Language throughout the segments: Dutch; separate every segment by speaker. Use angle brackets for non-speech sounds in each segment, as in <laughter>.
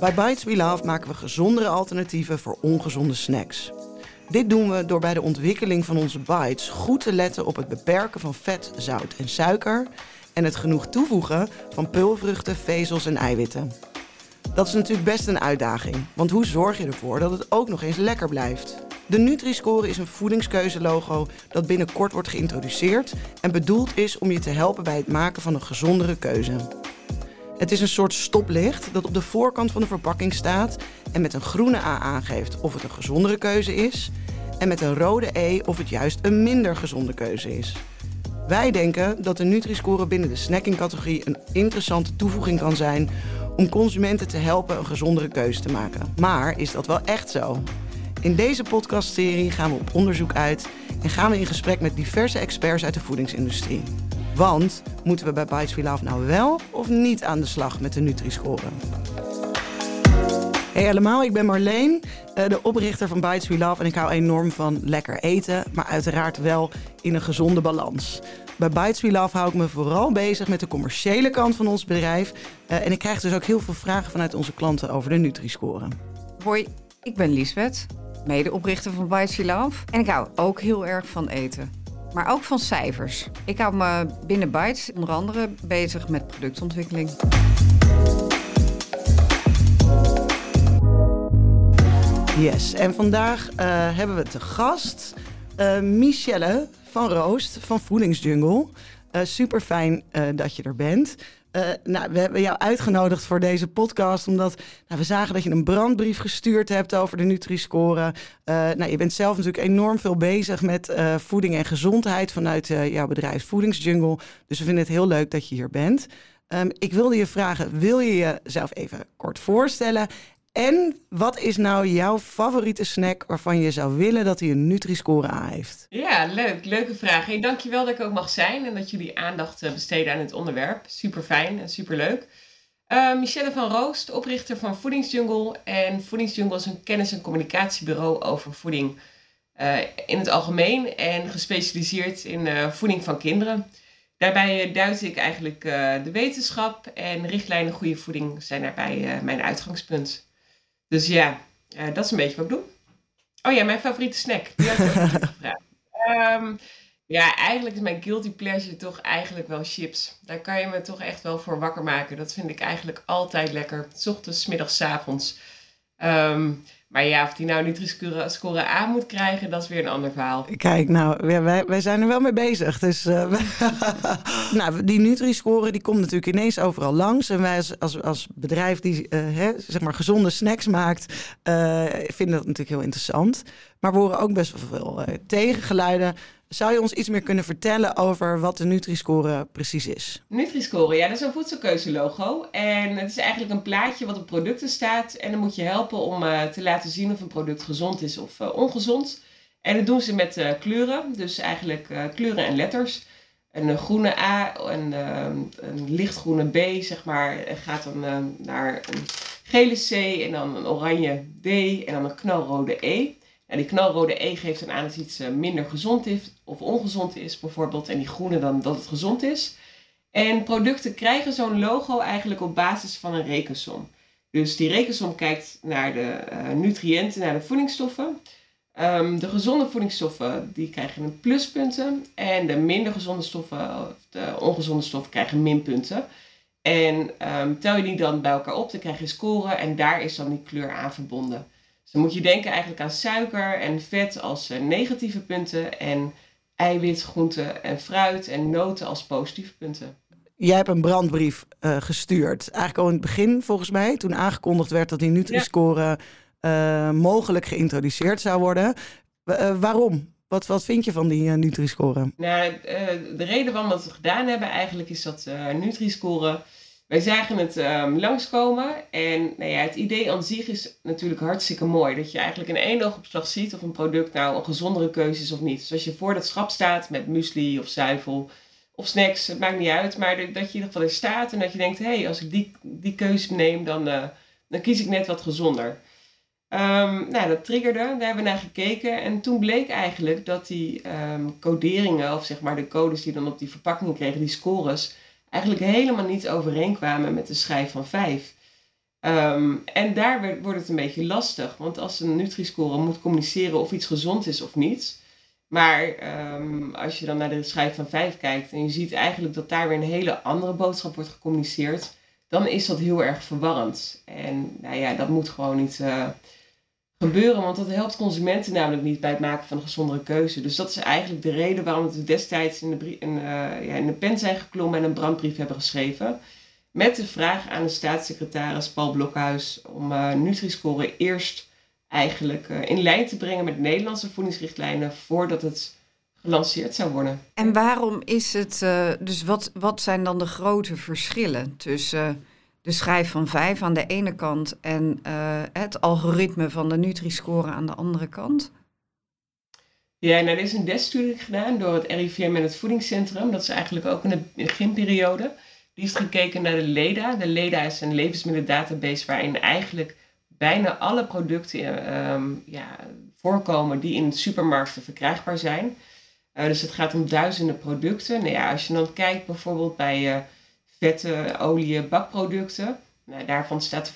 Speaker 1: Bij Bites We Love maken we gezondere alternatieven voor ongezonde snacks. Dit doen we door bij de ontwikkeling van onze bites goed te letten op het beperken van vet, zout en suiker en het genoeg toevoegen van pulvruchten, vezels en eiwitten. Dat is natuurlijk best een uitdaging, want hoe zorg je ervoor dat het ook nog eens lekker blijft? De Nutri-score is een voedingskeuzelogo dat binnenkort wordt geïntroduceerd en bedoeld is om je te helpen bij het maken van een gezondere keuze. Het is een soort stoplicht dat op de voorkant van de verpakking staat en met een groene A aangeeft of het een gezondere keuze is en met een rode E of het juist een minder gezonde keuze is. Wij denken dat de Nutri-score binnen de snackingcategorie een interessante toevoeging kan zijn om consumenten te helpen een gezondere keuze te maken. Maar is dat wel echt zo? In deze podcastserie gaan we op onderzoek uit en gaan we in gesprek met diverse experts uit de voedingsindustrie. Want moeten we bij Bites We Love nou wel of niet aan de slag met de Nutri-score? Hey allemaal, ik ben Marleen, eh, de oprichter van Bites We Love en ik hou enorm van lekker eten, maar uiteraard wel in een gezonde balans. Bij Bites We Love hou ik me vooral bezig met de commerciële kant van ons bedrijf eh, en ik krijg dus ook heel veel vragen vanuit onze klanten over de Nutri-score.
Speaker 2: Hoi, ik ben Liesbeth, medeoprichter van Bites Love en ik hou ook heel erg van eten. Maar ook van cijfers. Ik hou me binnen Bites onder andere bezig met productontwikkeling.
Speaker 1: Yes, en vandaag eh, hebben we te gast uh, Michelle van Roost van Voedingsjungle. Uh, super fijn dat je er bent. Nou, we hebben jou uitgenodigd voor deze podcast omdat nou, we zagen dat je een brandbrief gestuurd hebt over de Nutri-score. nou, je bent zelf natuurlijk enorm veel bezig met voeding en gezondheid vanuit jouw bedrijf Voedingsjungle. Dus we vinden het heel leuk dat je hier bent. Um, ik wilde je vragen, wil je jezelf even kort voorstellen en wat is nou jouw favoriete snack waarvan je zou willen dat hij een Nutri-score A heeft?
Speaker 3: Ja, leuk. Leuke vraag. Hey, dankjewel dat ik ook mag zijn en dat jullie aandacht eh, besteden aan het onderwerp. Super fijn en super leuk. Uh, Michelle van Roost, oprichter van Voedingsjungle. En Voedingsjungle is een kennis- en communicatiebureau over voeding uh, in het algemeen en gespecialiseerd in voeding van kinderen. Daarbij duid ik eigenlijk de wetenschap en richtlijnen goede voeding zijn daarbij mijn uitgangspunt. Dus ja, uh, dat is een beetje wat ik doe. Oh ja, mijn favoriete snack. Die je ook <laughs> gevraagd. Um, ja, eigenlijk is mijn guilty pleasure toch eigenlijk wel chips. Daar kan je me toch echt wel voor wakker maken. Dat vind ik eigenlijk altijd lekker. S ochtends, middags, s avonds. Um, maar ja, of die nou Nutri-score A moet krijgen, dat is weer een ander verhaal.
Speaker 1: Kijk, nou, wij, wij zijn er wel mee bezig. Dus uh, <laughs> nou, die Nutri-score die komt natuurlijk ineens overal langs. En wij als, als, bedrijf die uh, hè, zeg maar gezonde snacks maakt, uh, vinden dat natuurlijk heel interessant. Maar we horen ook best wel veel tegengeluiden. Zou je ons iets meer kunnen vertellen over wat de Nutri-score precies is?
Speaker 3: Nutri-score, ja, dat is een voedselkeuzelogo. En het is eigenlijk een plaatje wat op producten staat. En dan moet je helpen om uh, te laten zien of een product gezond is of uh, ongezond. En dat doen ze met uh, kleuren, dus eigenlijk kleuren en letters. Een groene A en een lichtgroene B, zeg maar, gaat dan naar een gele C en dan een oranje D en dan een knalrode E. En die knalrode E geeft dan aan dat iets eh, minder gezond is of ongezond is bijvoorbeeld. En die groene dan dat het gezond is. En producten krijgen zo'n logo eigenlijk op basis van een rekensom. Dus die rekensom kijkt naar de uh, nutriënten, naar de voedingsstoffen. Um, de gezonde voedingsstoffen die krijgen een pluspunten. En de minder gezonde stoffen, de ongezonde stoffen, krijgen minpunten. En um, tel je die dan bij elkaar op, dan krijg je score en daar is dan die kleur aan verbonden. Dus dan moet je denken eigenlijk aan suiker en vet als uh, negatieve punten en eiwit, groenten en fruit en noten als positieve punten.
Speaker 1: Jij hebt een brandbrief uh, gestuurd. Eigenlijk al in het begin volgens mij, toen aangekondigd werd dat die Nutri-score ja. uh, mogelijk geïntroduceerd zou worden. waarom? Wat, wat vind je van die Nutri-score?
Speaker 3: Nou, de reden waarom we het gedaan hebben eigenlijk is dat Nutri-score wij zagen het um, langskomen en nou ja, het idee aan zich is natuurlijk hartstikke mooi. Dat je eigenlijk in één oogopslag ziet of een product nou een gezondere keuze is of niet. Dus als je voor dat schap staat met muesli of zuivel of snacks, het maakt niet uit. Maar dat je in ieder geval er staat en dat je denkt, hé, hey, als ik die, die keuze neem, dan, uh, dan kies ik net wat gezonder. Um, nou, dat triggerde, daar hebben we naar gekeken. En toen bleek eigenlijk dat die um, coderingen, of zeg maar de codes die dan op die verpakkingen kregen, die scores eigenlijk helemaal niet overeenkwamen met de schijf van 5. Ehm, en daar werd, wordt het een beetje lastig, want als een Nutri-score moet communiceren of iets gezond is of niet. Maar ehm, als je dan naar de schijf van 5 kijkt en je ziet eigenlijk dat daar weer een hele andere boodschap wordt gecommuniceerd, dan is dat heel erg verwarrend. En nou ja, dat moet gewoon niet uh, gebeuren, want dat helpt consumenten namelijk niet bij het maken van een gezondere keuze. Dus dat is eigenlijk de reden waarom we destijds in de, in, uh, ja, in de pen zijn geklommen en een brandbrief hebben geschreven. Met de vraag aan de staatssecretaris Paul Blokhuis om uh, Nutri-score eerst eigenlijk uh, in lijn te brengen met Nederlandse voedingsrichtlijnen voordat het gelanceerd zou worden.
Speaker 2: En waarom is het, dus wat, wat zijn dan de grote verschillen tussen de schijf van 5 aan de ene kant en het algoritme van de Nutri-score aan de andere kant?
Speaker 3: Ja, nou, er is een desstudie gedaan door het RIVM en het Voedingscentrum. Dat is eigenlijk ook in de beginperiode. Die is gekeken naar de LEDA. De LEDA is een levensmiddelendatabase waarin eigenlijk bijna alle producten um, ja, voorkomen die in supermarkten verkrijgbaar zijn. Uh, dus het gaat om duizenden producten. Nou ja, als je dan kijkt bijvoorbeeld bij uh, vetten, olie, bakproducten. Nou, daarvan staat 75%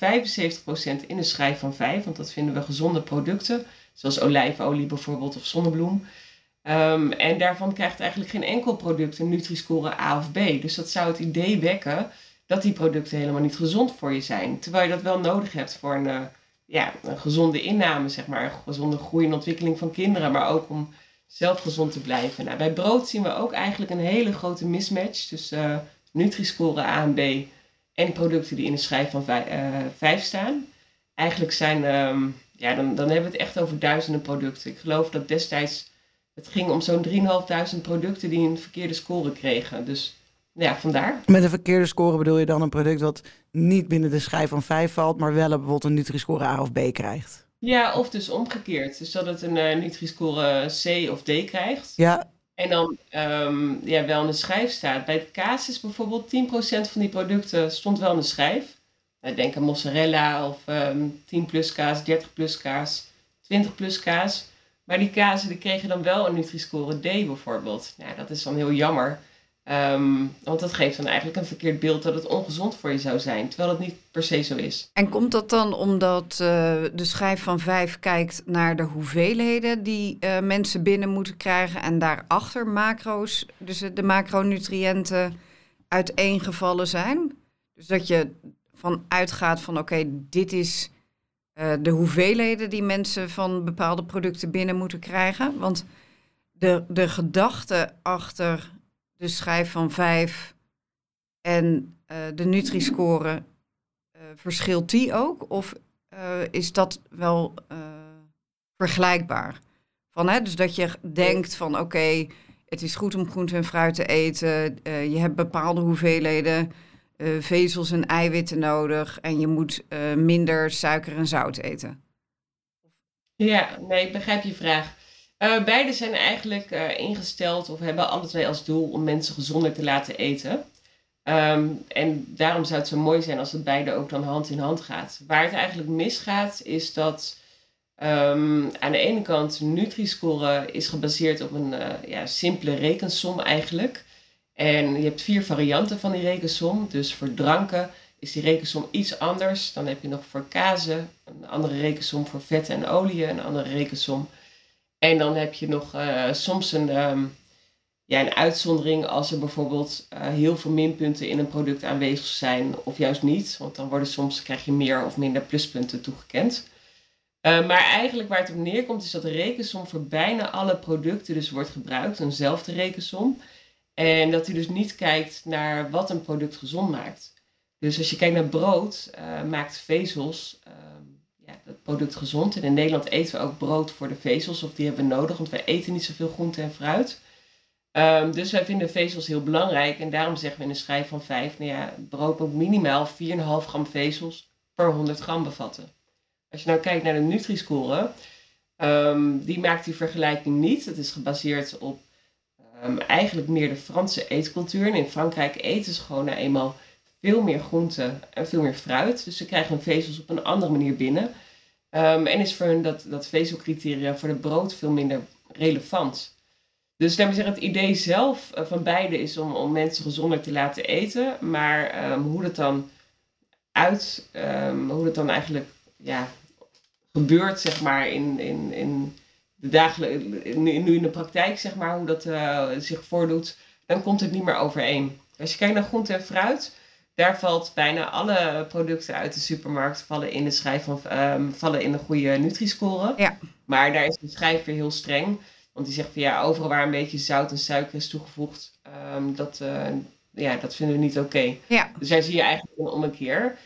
Speaker 3: in de schijf van 5, want dat vinden we gezonde producten. Zoals olijfolie bijvoorbeeld of zonnebloem. Um, en daarvan krijgt eigenlijk geen enkel product een Nutri-score A of B. Dus dat zou het idee wekken dat die producten helemaal niet gezond voor je zijn. Terwijl je dat wel nodig hebt voor een, uh, ja, een gezonde inname, zeg maar. Een gezonde groei en ontwikkeling van kinderen, maar ook om zelf gezond te blijven. Nou, bij brood zien we ook eigenlijk een hele grote mismatch uh, Nutri-score A en B en producten die in de schijf van 5 uh, staan. Eigenlijk zijn, um, ja, dan, dan hebben we het echt over duizenden producten. Ik geloof dat destijds het ging om zo'n 3.500 producten die een verkeerde score kregen. Dus ja, vandaar.
Speaker 1: Met een verkeerde score bedoel je dan een product wat niet binnen de schijf van 5 valt, maar wel bijvoorbeeld een Nutri-score A of B krijgt?
Speaker 3: Ja, of dus omgekeerd. Dus dat het een uh, Nutri-score C of D krijgt.
Speaker 1: Ja.
Speaker 3: En dan um, ja, wel in de schijf staat. Bij het kaas is bijvoorbeeld 10% van die producten stond wel in de schijf. Denk aan mozzarella of um, 10 plus kaas, 30 plus kaas, 20 plus kaas. Maar die kazen die kregen dan wel een Nutri-score D bijvoorbeeld. Ja, dat is dan heel jammer. Um, want dat geeft dan eigenlijk een verkeerd beeld dat het ongezond voor je zou zijn. Terwijl het niet per se zo is.
Speaker 2: En komt dat dan omdat uh, de schijf van 5 kijkt naar de hoeveelheden die uh, mensen binnen moeten krijgen. En daarachter macro's, dus de macronutriënten uiteengevallen zijn? Dus dat je van uitgaat van oké, dit is uh, de hoeveelheden die mensen van bepaalde producten binnen moeten krijgen. Want de, de gedachte achter de schijf van 5 en uh, de Nutri-score, uh, verschilt die ook? Of is dat wel vergelijkbaar? Van, hè, dus dat je denkt van oké, het is goed om groente en fruit te eten. je hebt bepaalde hoeveelheden vezels en eiwitten nodig en je moet minder suiker en zout eten.
Speaker 3: Ja, nee, ik begrijp je vraag. Uh, beide zijn eigenlijk ingesteld of hebben alle twee als doel om mensen gezonder te laten eten. Um, en daarom zou het zo mooi zijn als het beide ook dan hand in hand gaat. Waar het eigenlijk misgaat is dat um, aan de ene kant Nutri-score is gebaseerd op een ja, simpele rekensom eigenlijk. En je hebt vier varianten van die rekensom. Dus voor dranken is die rekensom iets anders. Dan heb je nog voor kazen een andere rekensom voor vetten en oliën, een andere rekensom. En dan heb je nog uh, soms een, um, ja, een uitzondering als er bijvoorbeeld uh, heel veel minpunten in een product aanwezig zijn of juist niet. Want dan worden soms, krijg je meer of minder pluspunten toegekend. Uh, maar eigenlijk waar het op neerkomt is dat de rekensom voor bijna alle producten dus wordt gebruikt. Eenzelfde rekensom. En dat hij dus niet kijkt naar wat een product gezond maakt. Dus als je kijkt naar brood, maakt vezels uh, ja, het product gezond. En in Nederland eten we ook brood voor de vezels, of die hebben we nodig, want wij eten niet zoveel groente en fruit. Um, dus wij vinden vezels heel belangrijk en daarom zeggen we in een schijf van 5, nou ja, brood moet minimaal 4,5 gram vezels per 100 gram bevatten. Als je nou kijkt naar de Nutri-score, um, die maakt die vergelijking niet. Het is gebaseerd op um, eigenlijk meer de Franse eetcultuur. En in Frankrijk eten ze gewoon nou eenmaal veel meer groenten en veel meer fruit. Dus ze krijgen hun vezels op een andere manier binnen. Um, en is voor hun dat, dat vezelcriteria voor het brood veel minder relevant. Dus zeggen, het idee zelf eh, van beide is om, om mensen gezonder te laten eten. Maar ehm, hoe dat dan uit, ehm, hoe dat dan eigenlijk ja, gebeurt, zeg maar, in, in, in de dagelijkse, nu in de praktijk, zeg maar, hoe dat uh, zich voordoet, dan komt het niet meer overeen. Als je kijkt naar groente en fruit, daar valt bijna alle producten uit de supermarkt vallen in de schijf van um, vallen in de goede Nutri-score.
Speaker 2: Ja.
Speaker 3: Maar daar is de schijf weer heel streng. Want die zegt van ja, overal waar een beetje zout en suiker is toegevoegd, um, dat, uh, ja, dat vinden we niet oké. Okay.
Speaker 2: Ja.
Speaker 3: Dus daar zie je eigenlijk een ommekeer.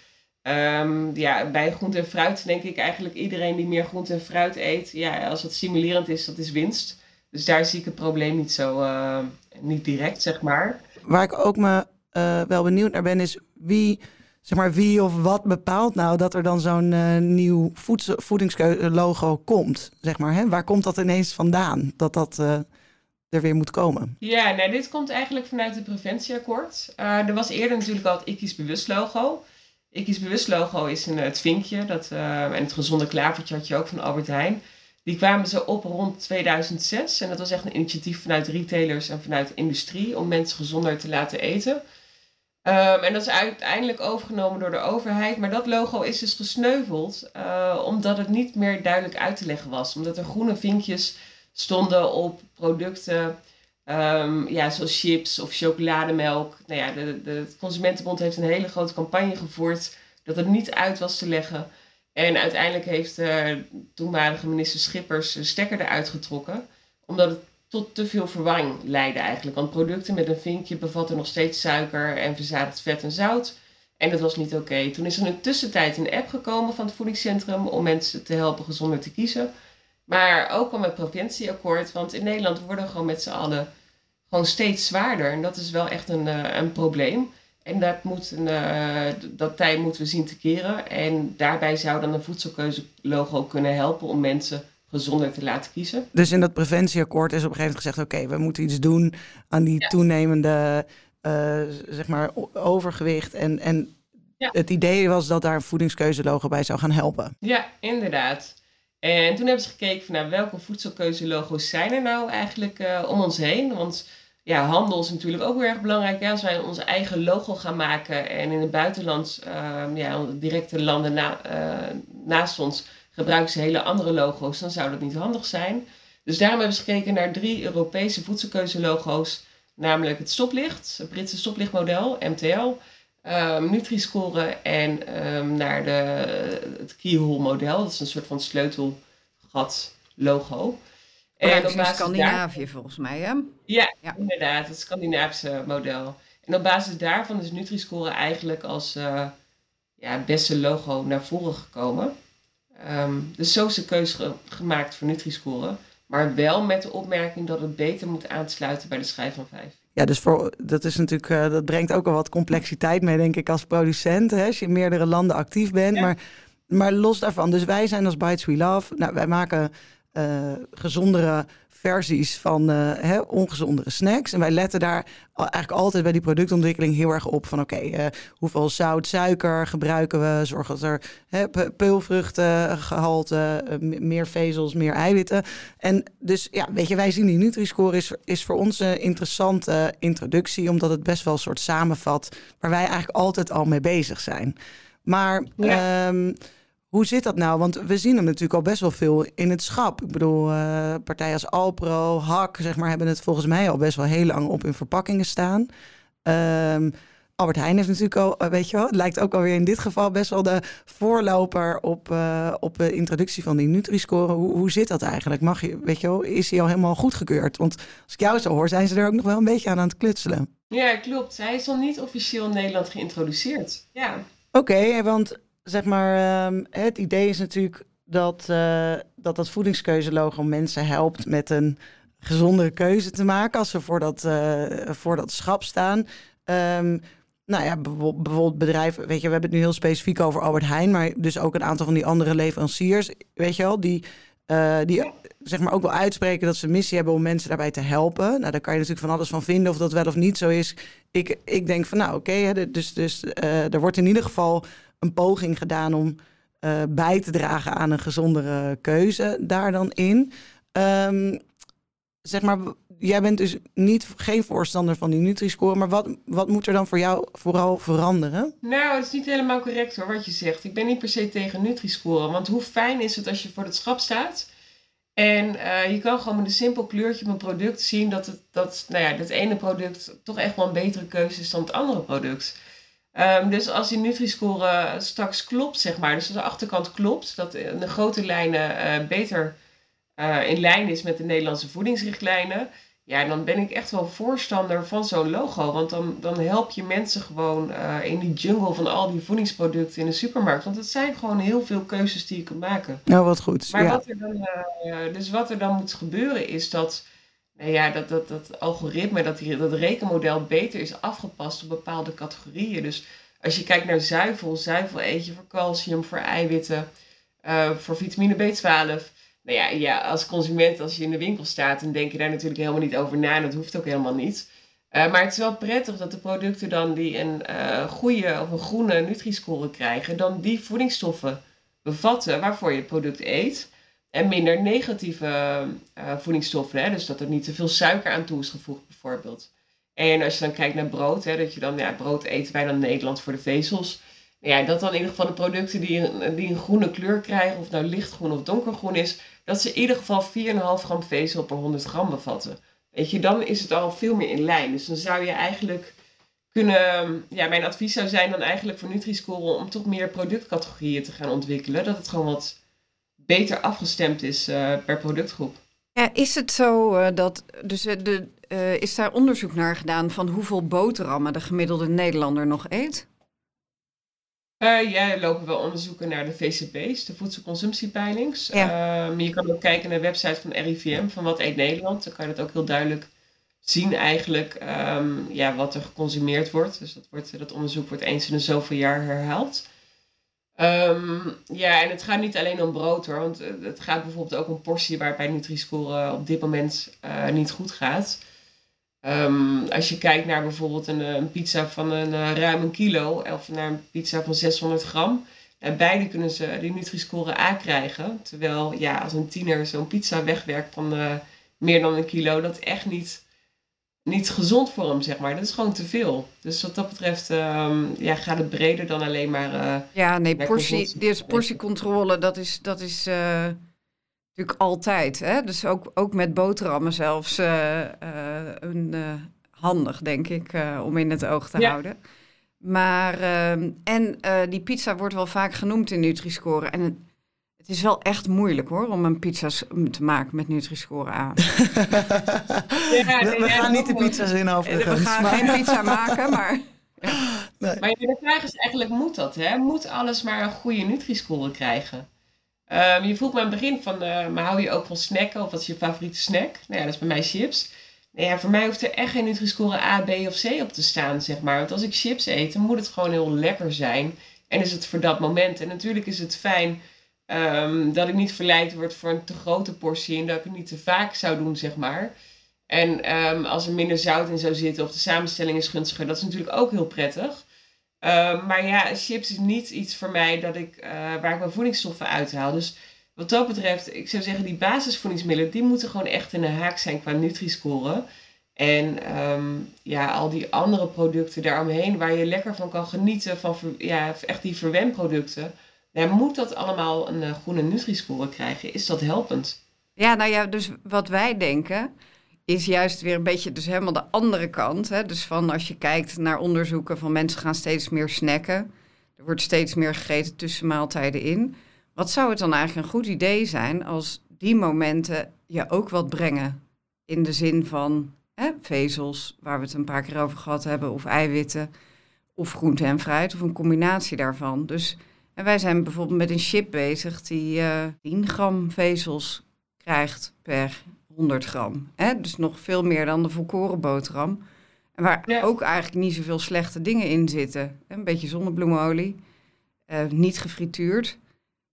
Speaker 3: Um, ja, bij groente en fruit denk ik eigenlijk iedereen die meer groente en fruit eet, ja, als dat stimulerend is, dat is winst. Dus daar zie ik het probleem niet zo, uh, niet direct, zeg maar.
Speaker 1: Waar ik ook me uh, wel benieuwd naar ben, is wie, zeg maar, wie of wat bepaalt nou dat er dan zo'n uh, nieuw voedingslogo komt? Zeg maar, hè? Waar komt dat ineens vandaan? Dat dat uh, er weer moet komen?
Speaker 3: Ja, nou, dit komt eigenlijk vanuit het preventieakkoord. er was eerder natuurlijk al het IKIS bewust logo. IKIS bewust logo is een, het vinkje dat, en het gezonde klavertje had je ook van Albert Heijn. Die kwamen ze op rond 2006 en dat was echt een initiatief vanuit retailers en vanuit de industrie om mensen gezonder te laten eten. Um, en dat is uiteindelijk overgenomen door de overheid. Maar dat logo is dus gesneuveld uh, omdat het niet meer duidelijk uit te leggen was. Omdat er groene vinkjes stonden op producten um, ja, zoals chips of chocolademelk. Nou ja, de, de Consumentenbond heeft een hele grote campagne gevoerd dat het niet uit was te leggen. En uiteindelijk heeft de toenmalige minister Schippers de stekker eruit getrokken. Omdat het tot te veel verwarring leidde eigenlijk. Want producten met een vinkje bevatten nog steeds suiker en verzadigd vet en zout. En dat was niet oké. Toen is er in de tussentijd een app gekomen van het voedingscentrum om mensen te helpen gezonder te kiezen. Maar ook al met provincieakkoord, want in Nederland worden gewoon met z'n allen gewoon steeds zwaarder. En dat is wel echt een, uh, een probleem. En dat, moet een, uh, dat tijd moeten we zien te keren. En daarbij zou dan een voedselkeuze logo kunnen helpen om mensen gezonder te laten kiezen.
Speaker 1: Dus in dat preventieakkoord is op een gegeven moment gezegd: oké, okay, we moeten iets doen aan die ja. toenemende uh, zeg maar overgewicht. En, en ja. het idee was dat daar een voedingskeuzelogo bij zou gaan helpen.
Speaker 3: Ja, inderdaad. En toen hebben ze gekeken van nou, welke voedselkeuzelogo's zijn er nou eigenlijk uh, om ons heen. Want ja, handel is natuurlijk ook heel erg belangrijk. Ja, als wij onze eigen logo gaan maken en in het buitenland, uh, ja, directe landen na, uh, naast ons gebruiken ze hele andere logo's, dan zou dat niet handig zijn. Dus daarom hebben ze gekeken naar drie Europese voedselkeuzelogo's, namelijk het stoplicht, het Britse stoplichtmodel, MTL, um, Nutri-score en um, naar de, het keyhole model, dat is een soort van sleutelgat logo.
Speaker 2: En op basis Scandinavië daar... volgens mij, hè?
Speaker 3: Ja, ja, inderdaad, het Scandinavische model. En op basis daarvan is Nutri-score eigenlijk als uh, ja, beste logo naar voren gekomen. Um, dus zo is de keuze ge gemaakt voor Nutri-score. Maar wel met de opmerking dat het beter moet aansluiten bij de schijf van 5.
Speaker 1: Ja, dus voor, dat, is natuurlijk, uh, dat brengt ook al wat complexiteit mee, denk ik, als producent. Hè, als je in meerdere landen actief bent. Ja. Maar, maar los daarvan, dus wij zijn als Bites We Love. Nou, wij maken uh, gezondere versies van uh, hè, ongezondere snacks. En wij letten daar eigenlijk altijd bij die productontwikkeling heel erg op van oké, okay, uh, hoeveel zout, suiker gebruiken we, zorg dat er hè, peulvruchtengehalte, uh, meer vezels, meer eiwitten. En dus ja, weet je, wij zien die Nutri-score is, is voor ons een interessante introductie, omdat het best wel een soort samenvat waar wij eigenlijk altijd al mee bezig zijn. Maar ja. um, hoe zit dat nou? Want we zien hem natuurlijk al best wel veel in het schap. Ik bedoel, uh, partijen als Alpro, Hak, zeg maar, hebben het volgens mij al best wel heel lang op hun verpakkingen staan. Um, Albert Heijn heeft natuurlijk al, weet je wel, het lijkt ook alweer in dit geval best wel de voorloper op, uh, op de introductie van die Nutri-score. Hoe, hoe zit dat eigenlijk? Mag je, weet je wel, is hij al helemaal goedgekeurd? Want als ik jou zo hoor, zijn ze er ook nog wel een beetje aan aan het klutselen.
Speaker 3: Ja, klopt. Hij is nog niet officieel in Nederland geïntroduceerd. Ja.
Speaker 1: Oké, okay, want zeg maar, um, het idee is natuurlijk dat uh, dat, dat voedingskeuzelogo mensen helpt met een gezondere keuze te maken als ze voor dat, uh, voor dat schap staan. Um, nou ja, bijvoorbeeld bedrijven, weet je, we hebben het nu heel specifiek over Albert Heijn, maar dus ook een aantal van die andere leveranciers, weet je wel, die, uh, die zeg maar ook wel uitspreken dat ze missie hebben om mensen daarbij te helpen. Nou, daar kan je natuurlijk van alles van vinden of dat wel of niet zo is. Ik, ik denk van nou oké, okay, dus, dus er wordt in ieder geval een poging gedaan om uh, bij te dragen aan een gezondere keuze daar dan in. Um, zeg maar, jij bent dus niet, geen voorstander van die Nutri-score. Maar wat, wat moet er dan voor jou vooral veranderen?
Speaker 3: Nou, het is niet helemaal correct hoor, wat je zegt. Ik ben niet per se tegen Nutri-score. Want hoe fijn is het als je voor het schap staat... En uh, je kan gewoon met een simpel kleurtje op een product zien dat het, dat, nou ja, dat ene product toch echt wel een betere keuze is dan het andere product. Um, dus als die Nutri-score straks klopt, zeg maar, dus de achterkant klopt, dat in de grote lijnen uh, beter uh, in lijn is met de Nederlandse voedingsrichtlijnen, ja, dan ben ik echt wel voorstander van zo'n logo. Want dan, dan help je mensen gewoon in die jungle van al die voedingsproducten in de supermarkt. Want het zijn gewoon heel veel keuzes die je kunt maken.
Speaker 1: Nou, wat goed.
Speaker 3: Maar
Speaker 1: ja.
Speaker 3: wat er dan, dus wat er dan moet gebeuren is dat, nou ja, dat, dat, dat algoritme, dat, dat rekenmodel beter is afgepast op bepaalde categorieën. Dus als je kijkt naar zuivel, zuivel eet je voor calcium, voor eiwitten, uh, voor vitamine B12 nou ja, ja, als consument, als je in de winkel staat, dan denk je daar natuurlijk helemaal niet over na. Dat hoeft ook helemaal niet. Uh, maar het is wel prettig dat de producten dan die een uh, goede of een groene Nutri-score krijgen, dan die voedingsstoffen bevatten waarvoor je het product eet. En minder negatieve uh, voedingsstoffen. Hè? Dus dat er niet te veel suiker aan toe is gevoegd, bijvoorbeeld. En als je dan kijkt naar brood, hè, dat je dan, ja, brood eten wij dan in Nederland voor de vezels. Ja, dat dan in ieder geval de producten die een, die een groene kleur krijgen, of nou lichtgroen of donkergroen is, dat ze in ieder geval 4,5 gram vezel per 100 gram bevatten. Weet je, dan is het al veel meer in lijn. Dus dan zou je eigenlijk kunnen, ja, mijn advies zou zijn dan eigenlijk voor Nutri-Score om toch meer productcategorieën te gaan ontwikkelen. Dat het gewoon wat beter afgestemd is uh, per productgroep.
Speaker 2: Ja, is het zo uh, dat, dus uh, de, is daar onderzoek naar gedaan van hoeveel boterhammen de gemiddelde Nederlander nog eet?
Speaker 3: Ja, lopen wel onderzoeken naar de VCP's, de voedselconsumptiepeilings. Ja. Uh, je kan ook kijken naar de website van RIVM, van wat eet Nederland. Dan kan je dat ook heel duidelijk zien eigenlijk, um, ja, wat er geconsumeerd wordt. Dus dat, wordt, dat onderzoek wordt eens in de zoveel jaar herhaald. Um, ja, en het gaat niet alleen om brood hoor, want het gaat bijvoorbeeld ook om portie waar bij Nutri-Score op dit moment uh, niet goed gaat. Um, als je kijkt naar bijvoorbeeld een, een pizza van een ruim een kilo of naar een pizza van 600 gram. En beide kunnen ze die Nutri-score A krijgen. Terwijl ja, als een tiener zo'n pizza wegwerkt van meer dan een kilo, dat echt niet, niet gezond voor hem, zeg maar. Dat is gewoon te veel. Dus wat dat betreft um, ja, gaat het breder dan alleen maar... Uh,
Speaker 2: ja, nee, portie, dus portiecontrole, dat is... Dat is natuurlijk altijd. Hè? Dus ook, ook met boterhammen zelfs uh, uh, een, handig, denk ik, om in het oog te ja. houden. Maar, ehm, en die pizza wordt wel vaak genoemd in Nutri-score. En het, is wel echt moeilijk hoor, om een pizza te maken met Nutri-score aan. <laughs>
Speaker 1: ja, we, we gaan niet de pizza's in overigens.
Speaker 2: We gaan maar... geen pizza maken, maar...
Speaker 3: Ja. <laughs> Nee. Maar de vraag is eigenlijk, moet dat? Hè? Moet alles maar een goede Nutri-score krijgen? Um, je vroeg me aan het begin van, uh, maar hou je ook van snacken of wat is je favoriete snack? Nou ja, dat is bij mij chips. Nou ja, voor mij hoeft er echt geen Nutri-score A, B of C op te staan, zeg maar. Want als ik chips eet, dan moet het gewoon heel lekker zijn. En is het voor dat moment. En natuurlijk is het fijn um, dat ik niet verleid word voor een te grote portie en dat ik het niet te vaak zou doen, zeg maar. En um, als er minder zout in zou zitten of de samenstelling is gunstiger, dat is natuurlijk ook heel prettig. Uh, maar ja, chips is niet iets voor mij dat ik, uh, waar ik mijn voedingsstoffen uithaal. Dus wat dat betreft, ik zou zeggen, die basisvoedingsmiddelen, die moeten gewoon echt in de haak zijn qua Nutri-score. En ja, al die andere producten daaromheen, waar je lekker van kan genieten, van ja, echt die verwenproducten. Ja, moet dat allemaal een uh, groene Nutri-score krijgen? Is dat helpend?
Speaker 2: Ja, nou ja, dus wat wij denken, is juist weer een beetje dus helemaal de andere kant. Hè? Dus van als je kijkt naar onderzoeken van mensen gaan steeds meer snacken. Er wordt steeds meer gegeten tussen maaltijden in. Wat zou het dan eigenlijk een goed idee zijn als die momenten je ook wat brengen? In de zin van hè, vezels, waar we het een paar keer over gehad hebben, of eiwitten, of groente en fruit, of een combinatie daarvan. Dus en wij zijn bijvoorbeeld met een chip bezig die uh, 10 gram vezels krijgt per 100 gram. Hè? Dus nog veel meer dan de volkoren boterham. En waar ja. ook eigenlijk niet zoveel slechte dingen in zitten. Een beetje zonnebloemolie, uh, niet gefrituurd.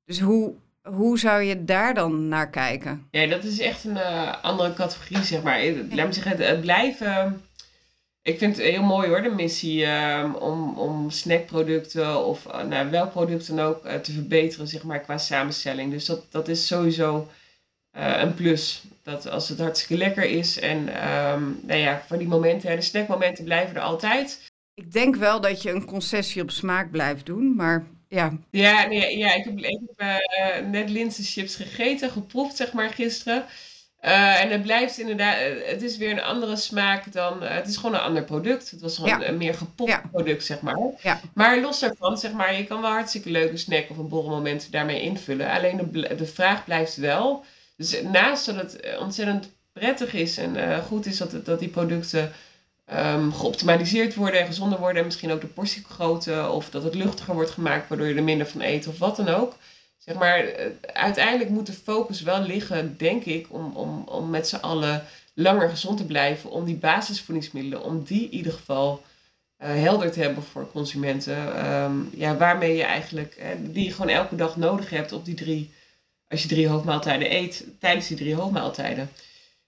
Speaker 2: Dus hoe, hoe zou je daar dan naar kijken?
Speaker 3: Ja, dat is echt een uh, andere categorie, zeg maar. Laat me zeggen, het, het blijven... Ik vind het heel mooi hoor, de missie um, om, om snackproducten of uh, nou, welk product dan ook uh, te verbeteren, zeg maar, qua samenstelling. Dus dat, dat is sowieso uh, een plus. Dat als het hartstikke lekker is en ehm, nou ja, voor die momenten, de snackmomenten blijven er altijd.
Speaker 2: Ik denk wel dat je een concessie op smaak blijft doen, maar ja.
Speaker 3: Ja, nee, ja ik heb, ik heb net linzenchips gegeten, geproefd zeg maar gisteren. Uh, en het blijft inderdaad, het is weer een andere smaak dan, uh, het is gewoon een ander product. Het was gewoon een meer gepopt ja. product, zeg maar.
Speaker 2: Ja.
Speaker 3: Maar los daarvan, zeg maar, je kan wel hartstikke leuke snack of een borrelmoment daarmee invullen. Alleen de, de vraag blijft wel. Dus naast dat het ontzettend prettig is en uh, goed is dat, dat die producten um, geoptimaliseerd worden en gezonder worden. En misschien ook de portiegrootte of dat het luchtiger wordt gemaakt, waardoor je er minder van eet of wat dan ook zeg maar, eh, uiteindelijk moet de focus wel liggen, denk ik, om, om, om met z'n allen langer gezond te blijven. Om die basisvoedingsmiddelen, om die in ieder geval uh, helder te hebben voor consumenten. Um, ja, waarmee je eigenlijk, uh, die je gewoon elke dag nodig hebt op die drie, als je drie hoofdmaaltijden eet, tijdens die drie hoofdmaaltijden.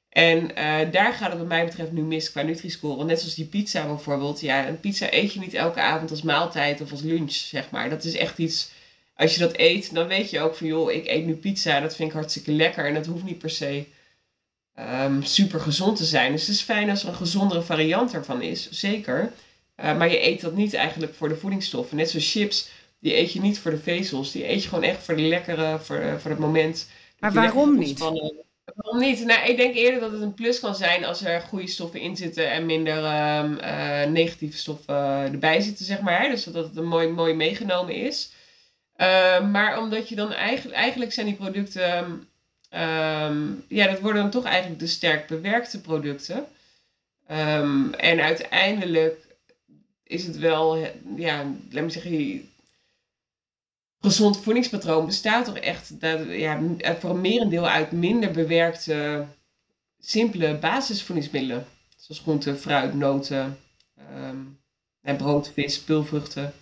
Speaker 3: En uh, daar gaat het wat mij betreft nu mis qua Nutri-score. Net zoals die pizza bijvoorbeeld. Ja, een pizza eet je niet elke avond als maaltijd of als lunch, zeg maar. Dat is echt iets als je dat eet, dan weet je ook van joh, ik eet nu pizza, dat vind ik hartstikke lekker. En dat hoeft niet per se um, super gezond te zijn. Dus het is fijn als er een gezondere variant ervan is, zeker. Uh, maar je eet dat niet eigenlijk voor de voedingsstoffen. Net zoals chips, die eet je niet voor de vezels. Die eet je gewoon echt voor de lekkere, voor, uh, voor het moment.
Speaker 2: Maar waarom niet?
Speaker 3: Waarom niet? Nou, ik denk eerder dat het een plus kan zijn als er goede stoffen in zitten en minder um, uh, negatieve stoffen erbij zitten, zeg maar. Dus dat het een mooi, mooi meegenomen is. Uh, maar omdat je dan eigenlijk, eigenlijk zijn die producten, um, ja, dat worden dan toch eigenlijk de sterk bewerkte producten. Um, en uiteindelijk is het wel, ja, laat me zeggen, gezond voedingspatroon bestaat toch echt dat, ja, voor een merendeel uit minder bewerkte, simpele basisvoedingsmiddelen. Zoals groenten, fruit, noten, um, en brood, vis, pulvruchten,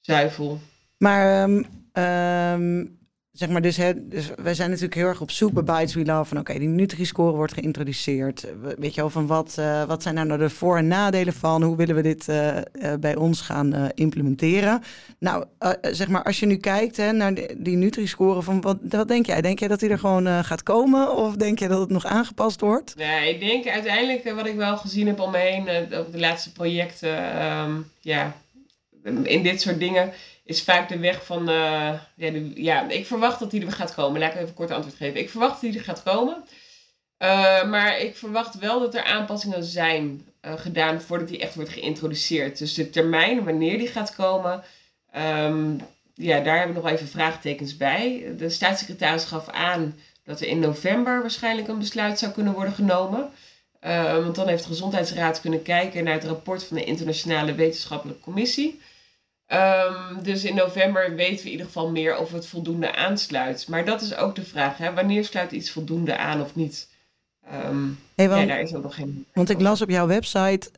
Speaker 3: zuivel.
Speaker 1: Maar um, zeg maar, dus, hè, dus wij zijn natuurlijk heel erg op zoek bij Bites We Love. Van oké, die Nutri-score wordt geïntroduceerd. Weet je wel, van wat, uh, wat zijn nou de voor- en nadelen van? Hoe willen we dit uh, uh, bij ons gaan implementeren? Nou, zeg maar, als je nu kijkt hè, naar die, die Nutri-score, van wat, wat denk jij? Denk jij dat die er gewoon gaat komen? Of denk je dat het nog aangepast wordt?
Speaker 3: Nee, ik denk uiteindelijk wat ik wel gezien heb om me heen op de laatste projecten, um, ja, in dit soort dingen is vaak de weg van. Uh, ja, ik verwacht dat die er gaat komen. Laat ik even kort antwoord geven. Ik verwacht dat die er gaat komen. Uh, maar ik verwacht wel dat er aanpassingen zijn uh, gedaan voordat die echt wordt geïntroduceerd. Dus de termijn, wanneer die gaat komen, um, ja, daar hebben we nog even vraagtekens bij. De staatssecretaris gaf aan dat er in november waarschijnlijk een besluit zou kunnen worden genomen. want dan heeft de Gezondheidsraad kunnen kijken naar het rapport van de Internationale Wetenschappelijke Commissie. Um, dus in november weten we in ieder geval meer of het voldoende aansluit. Maar dat is ook de vraag, hè? wanneer sluit iets voldoende aan of niet? Um, hey, want, ja, daar is ook nog geen...
Speaker 1: Want ik las op jouw website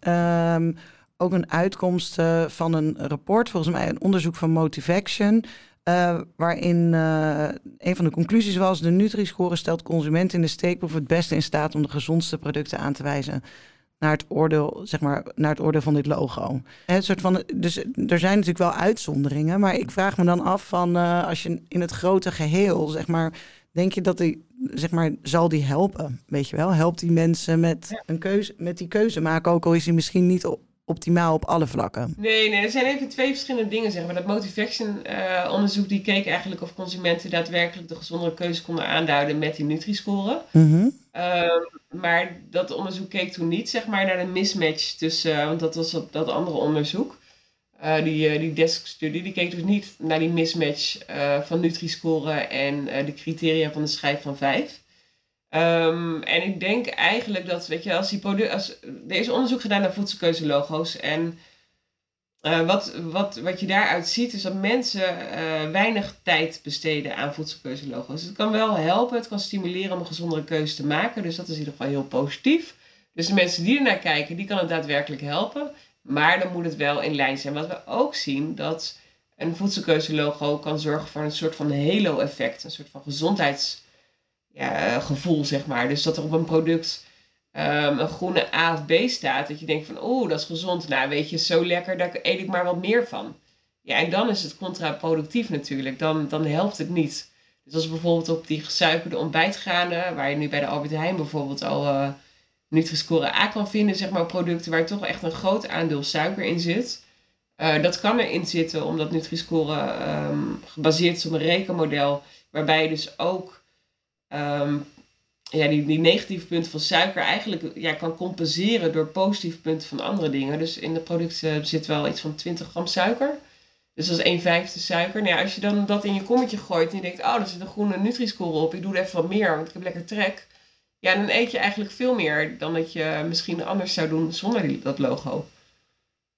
Speaker 1: um, ook een uitkomst uh, van een rapport, volgens mij een onderzoek van Motivaction... Uh, waarin uh, een van de conclusies was: de Nutri-score stelt consumenten in de steekproef het beste in staat om de gezondste producten aan te wijzen naar het oordeel, zeg maar, naar het oordeel van dit logo. Het soort van, dus er zijn natuurlijk wel uitzonderingen, maar ik vraag me dan af van uh, als je in het grote geheel, zeg maar, denk je dat die, zeg maar, zal die helpen? Weet je wel, helpt die mensen met een keuze, met die keuze maken, ook al is die misschien niet op, optimaal op alle vlakken.
Speaker 3: Nee, nee, er zijn even twee verschillende dingen. Zeg maar. Dat Motivation uh, onderzoek die keek eigenlijk of consumenten daadwerkelijk de gezondere keuze konden aanduiden met die Nutri-score.
Speaker 1: Mm -hmm.
Speaker 3: uh, maar dat onderzoek keek toen niet zeg maar, naar de mismatch tussen, uh, want dat was dat, dat andere onderzoek. Uh, die, die desk-studie, die keek dus niet naar die mismatch van Nutri-score en de criteria van de schijf van 5. Um, en ik denk eigenlijk dat, weet je, als die als, er is onderzoek gedaan naar voedselkeuzelogo's. En uh, wat, wat, wat je daaruit ziet, is dat mensen uh, weinig tijd besteden aan voedselkeuzelogo's. Het kan wel helpen, het kan stimuleren om een gezondere keuze te maken. Dus dat is in ieder geval heel positief. Dus de mensen die ernaar kijken, die kan het daadwerkelijk helpen. Maar dan moet het wel in lijn zijn. Wat we ook zien, dat een voedselkeuzelogo kan zorgen voor een soort van halo-effect. Een soort van gezondheids ja, gevoel, zeg maar. Dus dat er op een product um, een groene A of B staat. Dat je denkt van, oeh, dat is gezond. Nou, weet je, zo lekker, daar eet ik maar wat meer van. Ja, en dan is het contraproductief natuurlijk. Dan, dan helpt het niet. Dus als bijvoorbeeld op die gesuikerde ontbijtgranen, waar je nu bij de Albert Heijn bijvoorbeeld al uh, Nutri-Score A kan vinden, zeg maar producten waar toch echt een groot aandeel suiker in zit. Dat kan erin zitten omdat Nutri-Score um, gebaseerd is op een rekenmodel, waarbij je dus ook um, ja, die, die negatieve punten van suiker eigenlijk ja, kan compenseren door positieve punten van andere dingen. Dus in het product uh, zit wel iets van 20 gram suiker. Dus dat is 1 vijfde suiker. Nou ja, als je dan dat in je kommetje gooit en je denkt, oh, er zit een groene Nutri-score op, ik doe er even wat meer, want ik heb lekker trek. Ja, dan eet je eigenlijk veel meer dan dat je misschien anders zou doen zonder dat logo.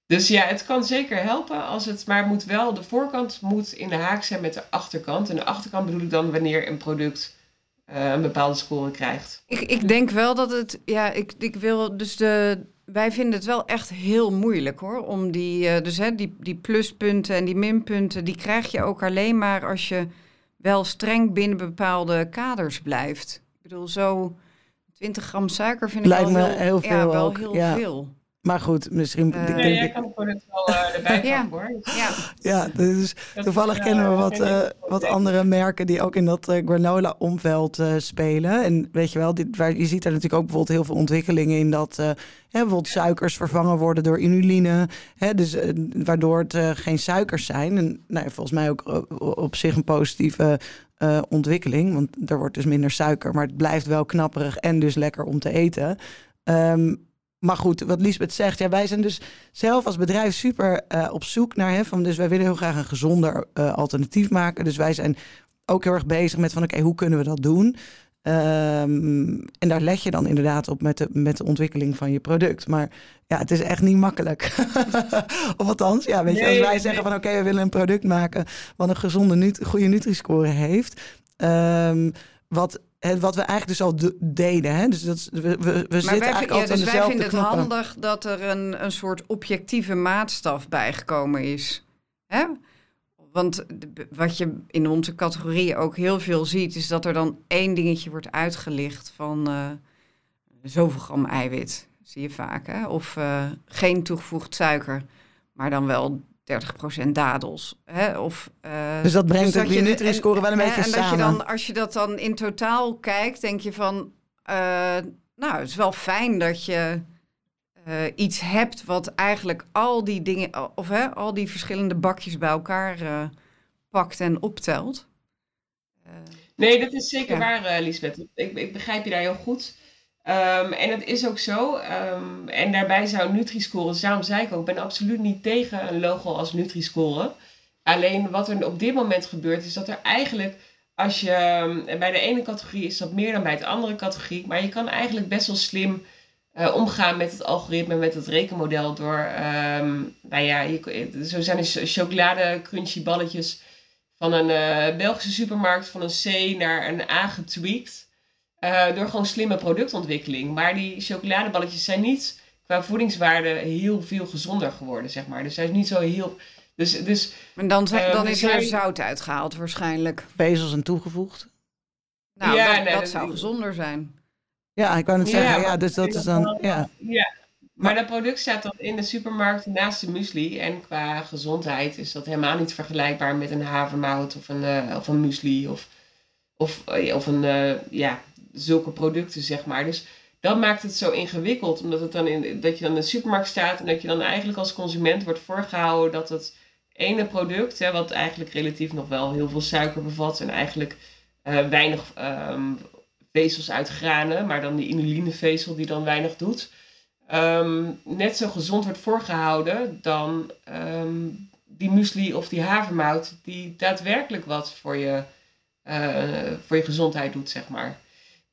Speaker 3: Dus ja, het kan zeker helpen, als het, maar moet wel, de voorkant moet in de haak zijn met de achterkant. En de achterkant bedoel ik dan wanneer een product een bepaalde score krijgt.
Speaker 2: Ik, ik denk wel dat het, ja, ik, ik wil dus de, wij vinden het wel echt heel moeilijk hoor. Om die, uh, dus hè, die, die pluspunten en die minpunten, die krijg je ook alleen maar als je wel streng binnen bepaalde kaders blijft. Ik bedoel, zo 20 gram suiker vind ik wel
Speaker 1: me
Speaker 2: heel,
Speaker 1: heel veel
Speaker 2: ja, wel
Speaker 1: ook,
Speaker 2: heel
Speaker 1: ja.
Speaker 2: veel.
Speaker 1: Maar goed, misschien...
Speaker 2: Eh,
Speaker 1: ik
Speaker 3: Ja,
Speaker 1: denk
Speaker 3: jij kan het product wel uh, erbij <laughs>
Speaker 2: Ja.
Speaker 3: hoor.
Speaker 2: Ja,
Speaker 1: ja, dus
Speaker 3: Dat
Speaker 1: toevallig
Speaker 3: is, uh,
Speaker 1: kennen we wat, eh, wat andere merken die ook in dat eh, granola-omveld eh, spelen. En weet je wel, dit, waar, je ziet daar natuurlijk ook bijvoorbeeld heel veel ontwikkelingen in dat eh, hè, bijvoorbeeld suikers vervangen worden door inuline. Hè, dus, eh, waardoor het eh, geen suikers zijn. En nou, ja, volgens mij ook eh, op zich een positieve eh, ontwikkeling. Want er wordt dus minder suiker, maar het blijft wel knapperig en dus lekker om te eten. Ehm, maar goed, wat Lisbeth zegt, ja, wij zijn dus zelf als bedrijf super eh, op zoek naar. Hè, van, dus wij willen heel graag een gezonder eh, alternatief maken. Dus wij zijn ook heel erg bezig met van oké, hoe kunnen we dat doen? Ehm, en daar let je dan inderdaad op met de, met de ontwikkeling van je product. Maar ja, het is echt niet makkelijk. <laughs> of althans, ja, weet je, als wij
Speaker 3: nee.
Speaker 1: zeggen van oké, we willen een product maken wat een gezonde, nut, goede Nutri-score heeft. Ehm, wat, het, wat we eigenlijk dus al deden. Hè? Dus dat we, we, we zitten
Speaker 2: maar wij,
Speaker 1: eigenlijk
Speaker 2: ja,
Speaker 1: altijd
Speaker 2: dus wij vinden het handig dat er een, een soort objectieve maatstaf bijgekomen is. Hè? Want de- wat je in onze categorie ook heel veel ziet, is dat er dan één dingetje wordt uitgelicht van eh, zoveel gram eiwit. Zie je vaak, hè? Of eh, geen toegevoegd suiker, maar dan wel 30% dadels. Hè? Of, eh,
Speaker 1: Dus dat brengt
Speaker 2: dat
Speaker 1: het Nutri-score wel een
Speaker 2: en-
Speaker 1: beetje
Speaker 2: en dat je
Speaker 1: samen.
Speaker 2: dan, als je dat dan in totaal kijkt, denk je van... eh, nou, het is wel fijn dat je eh, iets hebt wat eigenlijk al die dingen... of hè, al die verschillende bakjes bij elkaar eh, pakt en optelt. Eh,
Speaker 3: Nee, dat is zeker
Speaker 2: Ja.
Speaker 3: waar, Lisbeth. Ik, ik begrijp je daar heel goed. Ehm, en het is ook zo. ehm, en daarbij zou Nutri-score, zei ik ook, ik ben absoluut niet tegen een logo als Nutri-score. Alleen wat er op dit moment gebeurt, is dat er eigenlijk, als je ehm, bij de ene categorie is dat meer dan bij de andere categorie, maar je kan eigenlijk best wel slim eh, omgaan met het algoritme, met het rekenmodel door, nou ja, je, zo zijn er chocolade crunchy balletjes van een eh, Belgische supermarkt van een C naar een A getweakt. Eh, door gewoon slimme productontwikkeling. Maar die chocoladeballetjes zijn niet qua voedingswaarde heel veel gezonder geworden, zeg maar. Dus hij is niet zo heel... Dus, dus
Speaker 2: maar dan, zijn-
Speaker 3: Eh,
Speaker 2: dan
Speaker 3: we
Speaker 2: is er zout uitgehaald waarschijnlijk.
Speaker 1: Vezels en toegevoegd.
Speaker 2: Nou,
Speaker 3: Ja,
Speaker 2: dat,
Speaker 3: nee,
Speaker 2: dat
Speaker 3: dat-
Speaker 2: zou gezonder zijn.
Speaker 1: Ja, ik wou net
Speaker 3: Ja,
Speaker 1: zeggen, ja,
Speaker 3: maar-
Speaker 1: dus dat is dan... Ja.
Speaker 3: Ja, maar dat product staat dan in de supermarkt naast de muesli. En qua gezondheid is dat helemaal niet vergelijkbaar met een havermout of een, eh, of een muesli. Of, of, of een, eh, ja, zulke producten, zeg maar. Dus dat maakt het zo ingewikkeld. Omdat het dan in, dat je dan in de supermarkt staat en dat je dan eigenlijk als consument wordt voorgehouden dat het ene product, hè, wat eigenlijk relatief nog wel heel veel suiker bevat en eigenlijk eh, weinig ehm, vezels uit granen, maar dan die inulinevezel die dan weinig doet, ehm, net zo gezond wordt voorgehouden dan ehm, die muesli of die havermout die daadwerkelijk wat voor je, eh, voor je gezondheid doet, zeg maar.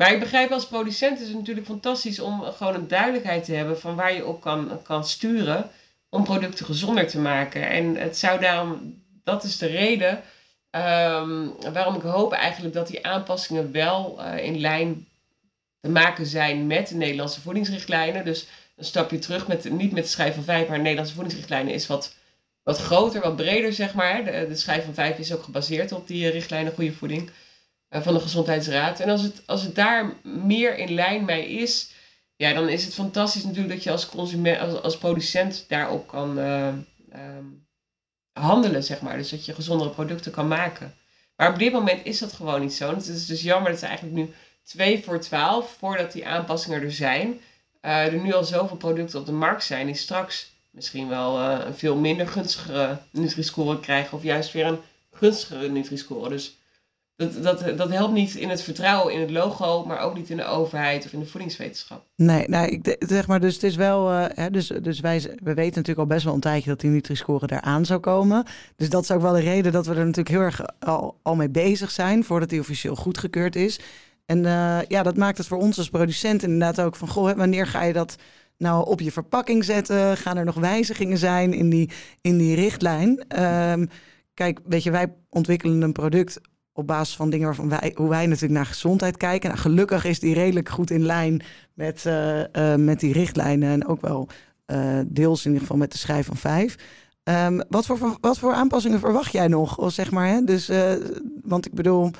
Speaker 3: Maar ik begrijp als producent is het natuurlijk fantastisch om gewoon een duidelijkheid te hebben van waar je op kan, kan sturen om producten gezonder te maken. En het zou daarom, dat is de reden ehm, waarom ik hoop eigenlijk dat die aanpassingen wel eh, in lijn te maken zijn met de Nederlandse voedingsrichtlijnen. Dus een stapje terug, met, niet met de schijf van vijf, maar de Nederlandse voedingsrichtlijnen is wat, wat groter, wat breder, zeg maar. De, de schijf van vijf is ook gebaseerd op die eh, richtlijnen goede voeding van de Gezondheidsraad. En als het, als het daar meer in lijn mee is, ja, dan is het fantastisch natuurlijk dat je als, consument, als, als producent daarop kan eh, ehm, handelen, zeg maar. Dus dat je gezondere producten kan maken. Maar op dit moment is dat gewoon niet zo. Het is dus jammer dat er eigenlijk nu 2 voor 12, voordat die aanpassingen er zijn, uh, er nu al zoveel producten op de markt zijn die straks misschien wel een veel minder gunstigere Nutri-score krijgen of juist weer een gunstigere Nutri-score. Dus dat, dat, helpt niet in het vertrouwen in het logo, maar ook niet in de overheid of in de voedingswetenschap.
Speaker 1: Nee, nou, ik zeg maar, dus het is wel, uh, hè, dus, dus wij we weten natuurlijk al best wel een tijdje dat die Nutri-score eraan zou komen. Dus dat is ook wel de reden dat we er natuurlijk heel erg al, al mee bezig zijn voordat die officieel goedgekeurd is. En uh, ja, dat maakt het voor ons als producent inderdaad ook van, goh, wanneer ga je dat nou op je verpakking zetten? Gaan er nog wijzigingen zijn in die, in die richtlijn? Um, kijk, weet je, wij ontwikkelen een product op basis van dingen waarvan wij, hoe wij natuurlijk naar gezondheid kijken. Nou, gelukkig is die redelijk goed in lijn met, uh, uh, met die richtlijnen en ook wel uh, deels in ieder geval met de schijf van vijf. Um, wat, voor, wat voor aanpassingen verwacht jij nog? Of zeg maar, hè? Dus, want ik bedoel,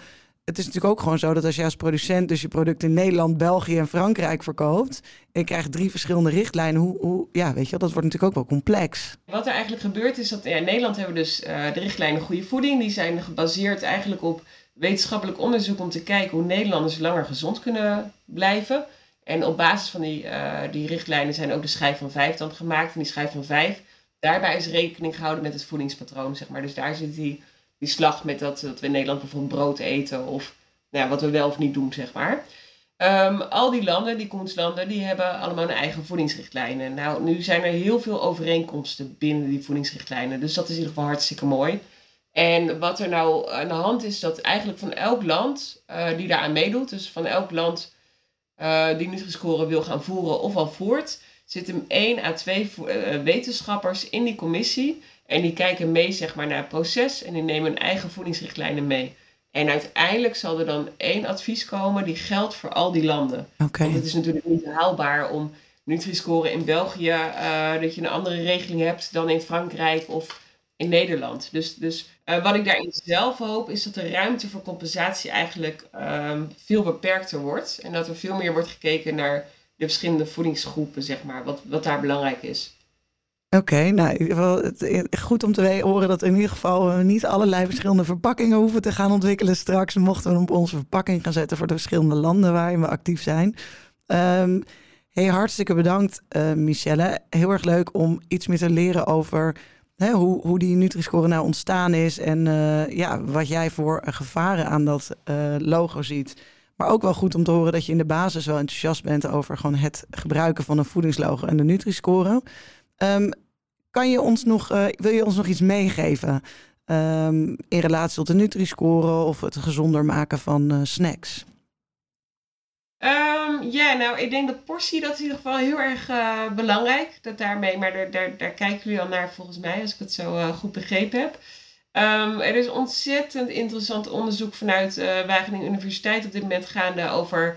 Speaker 1: het is natuurlijk ook gewoon zo dat als je als producent dus je product in Nederland, België en Frankrijk verkoopt, en je krijgt drie verschillende richtlijnen, hoe, hoe, ja, weet je, dat wordt natuurlijk ook wel complex.
Speaker 3: Wat er eigenlijk gebeurt is dat in Nederland hebben we dus uh, de richtlijnen goede voeding, die zijn gebaseerd eigenlijk op wetenschappelijk onderzoek om te kijken hoe Nederlanders langer gezond kunnen blijven. En op basis van die, uh, die richtlijnen zijn ook de schijf van vijf dan gemaakt. En die schijf van vijf, daarbij is rekening gehouden met het voedingspatroon, zeg maar. Dus daar zit die die slag met dat, dat we in Nederland bijvoorbeeld brood eten of nou ja, wat we wel of niet doen, zeg maar. Um, al die landen, die koenslanden, die hebben allemaal een eigen voedingsrichtlijnen. Nou, nu zijn er heel veel overeenkomsten binnen die voedingsrichtlijnen. Dus dat is in ieder geval hartstikke mooi. En wat er nou aan de hand is, dat eigenlijk van elk land uh, die daaraan meedoet, dus van elk land uh, die Nutri-score wil gaan voeren of al voert, zitten één à twee uh, wetenschappers in die commissie en die kijken mee zeg maar, naar het proces en die nemen hun eigen voedingsrichtlijnen mee. En uiteindelijk zal er dan één advies komen die geldt voor al die landen.
Speaker 1: Okay.
Speaker 3: Want het is natuurlijk niet haalbaar om Nutri-score in België, uh, dat je een andere regeling hebt dan in Frankrijk of in Nederland. Dus, dus uh, wat ik daarin zelf hoop, is dat de ruimte voor compensatie eigenlijk um, veel beperkter wordt. En dat er veel meer wordt gekeken naar de verschillende voedingsgroepen, zeg maar, wat, wat daar belangrijk is.
Speaker 1: Oké, nou het, goed om te horen dat in ieder geval we niet allerlei verschillende verpakkingen hoeven te gaan ontwikkelen straks. Mochten we op onze verpakking gaan zetten voor de verschillende landen waarin we actief zijn. Um, hartstikke bedankt uh, Michelle. Heel erg leuk om iets meer te leren over hè, hoe, hoe die Nutri-score nou ontstaan is. En ja, wat jij voor gevaren aan dat logo ziet. Maar ook wel goed om te horen dat je in de basis wel enthousiast bent over gewoon het gebruiken van een voedingslogo en de Nutri-score. Um, kan je ons nog, uh, wil je ons nog iets meegeven um, in relatie tot de Nutri-score of het gezonder maken van uh, snacks?
Speaker 3: Um, ja, nou, ik denk dat portie, dat is in ieder geval heel erg uh, belangrijk. Dat daarmee, maar daar, daar, daar kijken jullie al naar volgens mij, als ik het zo goed begrepen heb. Er is ontzettend interessant onderzoek vanuit Wageningen Universiteit op dit moment gaande over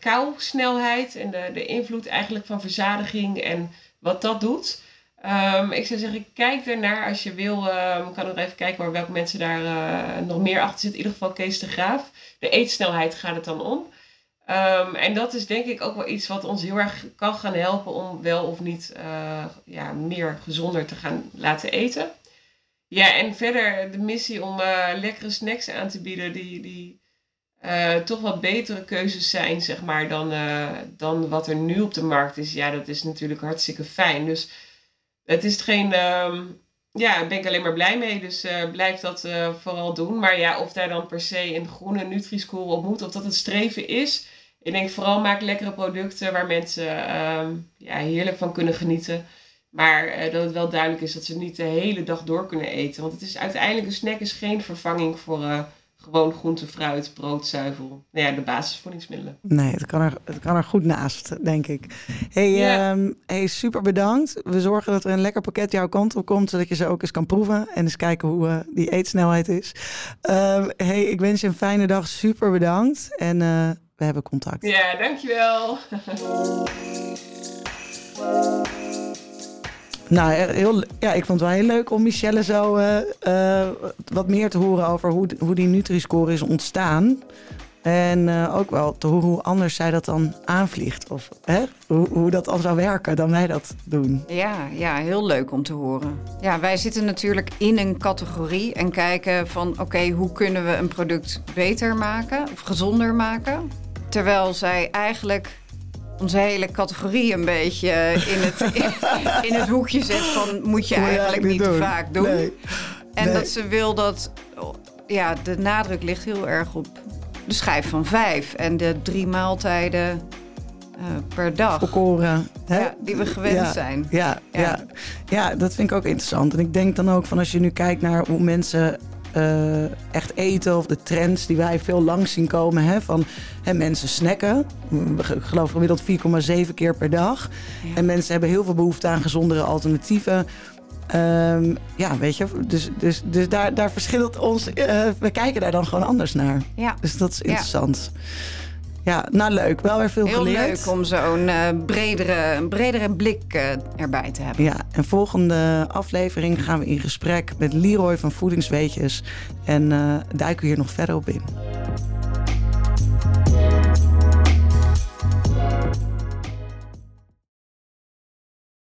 Speaker 3: kousnelheid en de, de invloed eigenlijk van verzadiging en wat dat doet. Um, ik zou zeggen, kijk ernaar als je wil. Um, kan nog even kijken waar welke mensen daar uh, nog meer achter zitten. In ieder geval Kees de Graaf. De eetsnelheid gaat het dan om. Um, en dat is denk ik ook wel iets wat ons heel erg kan gaan helpen om wel of niet uh, ja, meer gezonder te gaan laten eten. Ja, en verder de missie om uh, lekkere snacks aan te bieden die, die toch wat betere keuzes zijn, zeg maar, dan, dan wat er nu op de markt is. Ja, dat is natuurlijk hartstikke fijn. Dus het is geen. Um, ja, daar ben ik alleen maar blij mee. Dus uh, blijf dat vooral doen. Maar ja, of daar dan per se een groene Nutri-score op moet, of dat het streven is. Ik denk vooral maak lekkere producten waar mensen um, ja, heerlijk van kunnen genieten. Maar dat het wel duidelijk is dat ze niet de hele dag door kunnen eten. Want het is uiteindelijk een snack is geen vervanging voor gewoon groente, fruit, brood, zuivel. Nou ja, de basisvoedingsmiddelen.
Speaker 1: Nee, het kan er, het kan er goed naast, denk ik. Hey, ja. um, hey, super bedankt. We zorgen dat er een lekker pakket jouw kant op komt, zodat je ze ook eens kan proeven en eens kijken hoe uh, die eetsnelheid is. Um, hey, ik wens je een fijne dag. Super bedankt. En uh, we hebben contact.
Speaker 3: Ja, dankjewel. <laughs>
Speaker 1: Nou, heel, ja, ik vond het wel heel leuk om Michelle zo uh, uh, wat meer te horen over hoe, hoe die Nutri-score is ontstaan. En eh, ook wel te horen hoe anders zij dat dan aanvliegt. Of hè, hoe, hoe dat dan zou werken dan wij dat doen.
Speaker 2: Ja, ja, heel leuk om te horen. Ja, wij zitten natuurlijk in een categorie en kijken van oké, hoe kunnen we een product beter maken of gezonder maken? Terwijl zij eigenlijk onze hele categorie een beetje in het, <laughs> in, het hoekje zet van moet je eigenlijk niet te vaak doen.
Speaker 1: Nee.
Speaker 2: En
Speaker 1: Nee.
Speaker 2: dat ze wil dat, ja, de nadruk ligt heel erg op de schijf van vijf en de drie maaltijden eh, per dag.
Speaker 1: Hè?
Speaker 2: Ja, die we gewend
Speaker 1: Ja,
Speaker 2: zijn.
Speaker 1: Ja,
Speaker 2: Ja.
Speaker 1: ja. Ja. dat vind ik ook interessant. En ik denk dan ook van als je nu kijkt naar hoe mensen eh, echt eten of de trends die wij veel langs zien komen. Hè, van hè, mensen snacken. Ge- geloof gemiddeld 4,7 keer per dag.
Speaker 2: Ja.
Speaker 1: En mensen hebben heel veel behoefte aan gezondere alternatieven. Ehm, ja, weet je, dus, dus, dus daar, daar verschilt ons. eh, we kijken daar dan gewoon anders naar.
Speaker 2: Ja,
Speaker 1: Dus dat is interessant. Ja, nou leuk. Wel weer veel
Speaker 2: heel
Speaker 1: geleerd.
Speaker 2: leuk om zo'n eh, bredere, een bredere blik eh, erbij te hebben.
Speaker 1: Ja, en volgende aflevering gaan we in gesprek met Leroy van Voedingsweetjes. En eh duiken we hier nog verder op in.